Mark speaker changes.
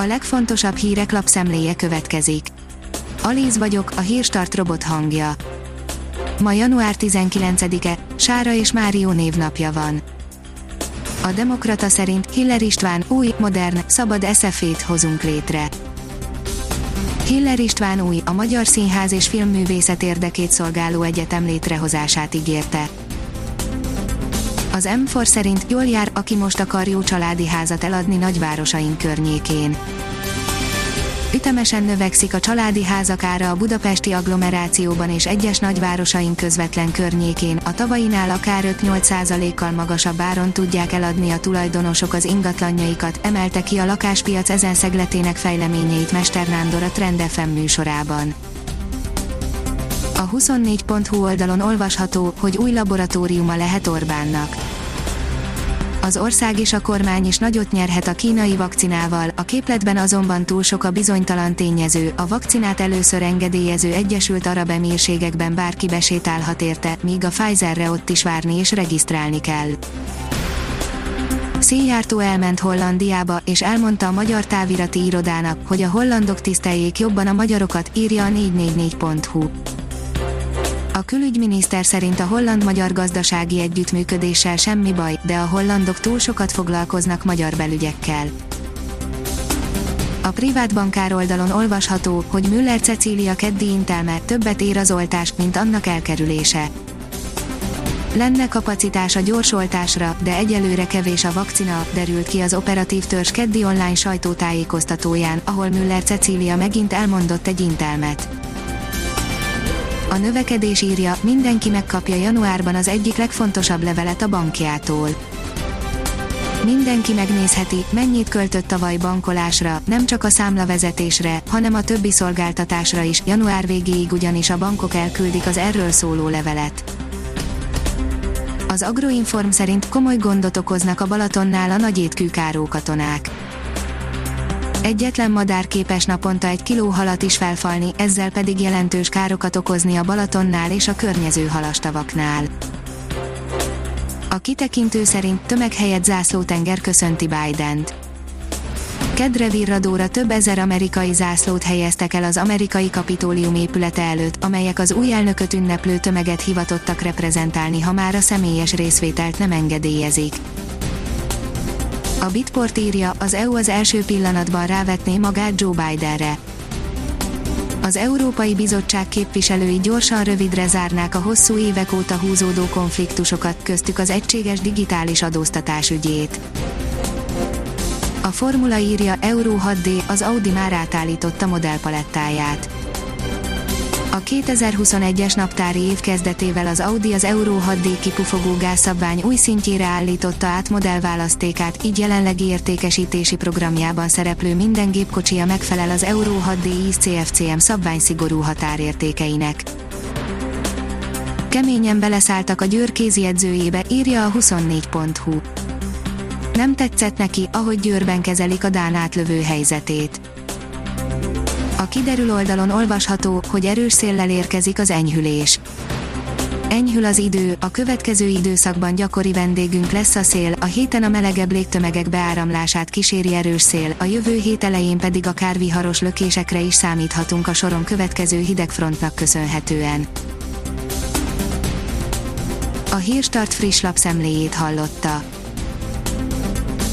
Speaker 1: A legfontosabb hírek lapszemléje következik. Alíz vagyok, a hírstart robot hangja. Ma január 19-e, Sára és Márió névnapja van. A Demokrata szerint Hiller István új, modern, szabad eszefét hozunk létre. Hiller István új, a Magyar Színház és Filmművészet érdekét szolgáló egyetem létrehozását ígérte. Az M4 szerint jól jár, aki most akar jó családi házat eladni nagyvárosaink környékén. Ütemesen növekszik a családi házak ára a budapesti agglomerációban és egyes nagyvárosaink közvetlen környékén, a tavainál akár 5-8%-kal magasabb áron tudják eladni a tulajdonosok az ingatlanjaikat, emelte ki a lakáspiac ezen szegletének fejleményeit Mester Nándor a Trend FM műsorában. A 24.hu oldalon olvasható, hogy új laboratóriuma lehet Orbánnak az ország és a kormány is nagyot nyerhet a kínai vakcinával, a képletben azonban túl sok a bizonytalan tényező, a vakcinát először engedélyező Egyesült Arab Emírségekben bárki besétálhat érte, míg a Pfizerre ott is várni és regisztrálni kell. Széjjártó elment Hollandiába, és elmondta a magyar távirati irodának, hogy a hollandok tiszteljék jobban a magyarokat, írja a 444.hu. A külügyminiszter szerint a holland-magyar gazdasági együttműködéssel semmi baj, de a hollandok túl sokat foglalkoznak magyar belügyekkel. A privát bankár oldalon olvasható, hogy Müller Cecília keddi intelme többet ér az oltás, mint annak elkerülése. Lenne kapacitás a gyorsoltásra, de egyelőre kevés a vakcina, derült ki az operatív törzs keddi online sajtótájékoztatóján, ahol Müller Cecília megint elmondott egy intelmet. A növekedés írja, mindenki megkapja januárban az egyik legfontosabb levelet a bankjától. Mindenki megnézheti, mennyit költött tavaly bankolásra, nem csak a számlavezetésre, hanem a többi szolgáltatásra is, január végéig ugyanis a bankok elküldik az erről szóló levelet. Az Agroinform szerint komoly gondot okoznak a Balatonnál a nagyétkű kárókatonák Egyetlen madár képes naponta egy kiló halat is felfalni, ezzel pedig jelentős károkat okozni a Balatonnál és a környező halastavaknál. A kitekintő szerint tömeghelyett zászlótenger köszönti Biden-t. Kedre virradóra több ezer amerikai zászlót helyeztek el az amerikai kapitólium épülete előtt, amelyek az új elnököt ünneplő tömeget hivatottak reprezentálni, ha már a személyes részvételt nem engedélyezik. A Bitport írja, az EU az első pillanatban rávetné magát Joe Bidenre. Az Európai Bizottság képviselői gyorsan rövidre zárnák a hosszú évek óta húzódó konfliktusokat, köztük az egységes digitális adóztatás ügyét. A formula írja Euro 6D, az Audi már átállította modellpalettáját. A 2021-es naptári év kezdetével az Audi az Euro 6D kipufogó gázszabvány új szintjére állította át modellválasztékát, így jelenlegi értékesítési programjában szereplő minden gépkocsia megfelel az Euro 6D IS CFCM szabvány szigorú határértékeinek. Keményen beleszálltak a Győr kézi edzőjébe, írja a 24.hu. Nem tetszett neki, ahogy Győrben kezelik a Dán átlövő helyzetét a kiderül oldalon olvasható, hogy erős széllel érkezik az enyhülés. Enyhül az idő, a következő időszakban gyakori vendégünk lesz a szél, a héten a melegebb légtömegek beáramlását kíséri erős szél, a jövő hét elején pedig akár viharos lökésekre is számíthatunk a soron következő hidegfrontnak köszönhetően. A Hírstart friss lapszemléjét hallotta.